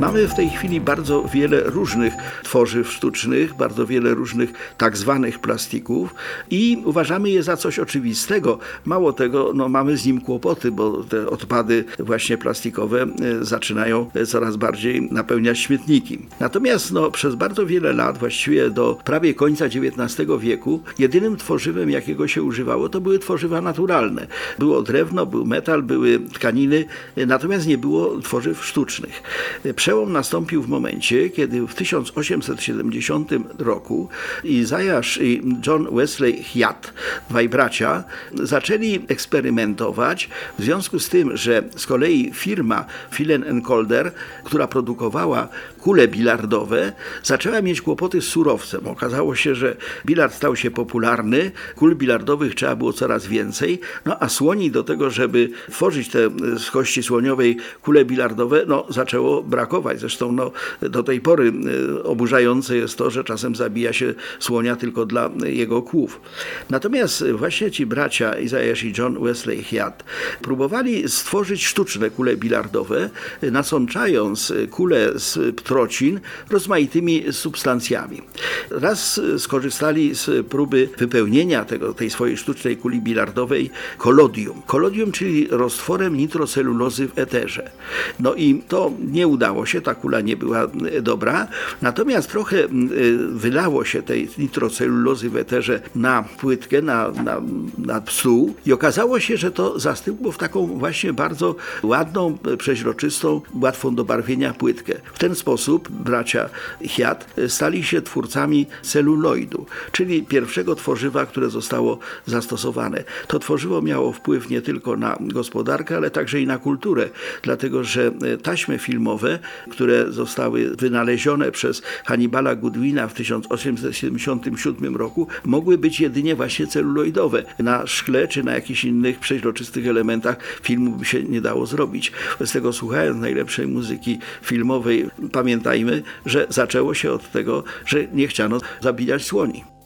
Mamy w tej chwili bardzo wiele różnych tworzyw sztucznych, bardzo wiele różnych tak zwanych plastików i uważamy je za coś oczywistego. Mało tego, no, mamy z nim kłopoty, bo te odpady właśnie plastikowe e, zaczynają coraz bardziej napełniać śmietniki. Natomiast no, przez bardzo wiele lat, właściwie do prawie końca XIX wieku, jedynym tworzywem, jakiego się używało, to były tworzywa naturalne. Było drewno, był metal, były tkaniny, e, natomiast nie było tworzyw sztucznych. E, Przełom nastąpił w momencie, kiedy w 1870 roku Izajasz i John Wesley Hyatt, dwaj bracia, zaczęli eksperymentować w związku z tym, że z kolei firma Filen Calder, która produkowała kule bilardowe, zaczęła mieć kłopoty z surowcem. Okazało się, że bilard stał się popularny, kul bilardowych trzeba było coraz więcej, no a słoni do tego, żeby tworzyć te z kości słoniowej kule bilardowe, no zaczęło brakować. Zresztą no, do tej pory y, oburzające jest to, że czasem zabija się słonia tylko dla jego kłów. Natomiast właśnie ci bracia Izajasz i John Wesley Hyatt próbowali stworzyć sztuczne kule bilardowe, nasączając kule z trocin rozmaitymi substancjami. Raz skorzystali z próby wypełnienia tego, tej swojej sztucznej kuli bilardowej kolodium. Kolodium, czyli roztworem nitrocelulozy w eterze. No i to nie udało się, ta kula nie była dobra, natomiast trochę e, wylało się tej nitrocelulozy w eterze na płytkę, na, na, na stół i okazało się, że to zastygło w taką właśnie bardzo ładną, przeźroczystą, łatwą do barwienia płytkę. W ten sposób bracia Hiat stali się twórcami celuloidu, czyli pierwszego tworzywa, które zostało zastosowane. To tworzywo miało wpływ nie tylko na gospodarkę, ale także i na kulturę, dlatego że taśmy filmowe które zostały wynalezione przez Hannibala Goodwina w 1877 roku, mogły być jedynie właśnie celuloidowe. Na szkle czy na jakichś innych przeźroczystych elementach filmu by się nie dało zrobić. Z tego słuchając najlepszej muzyki filmowej, pamiętajmy, że zaczęło się od tego, że nie chciano zabijać słoni.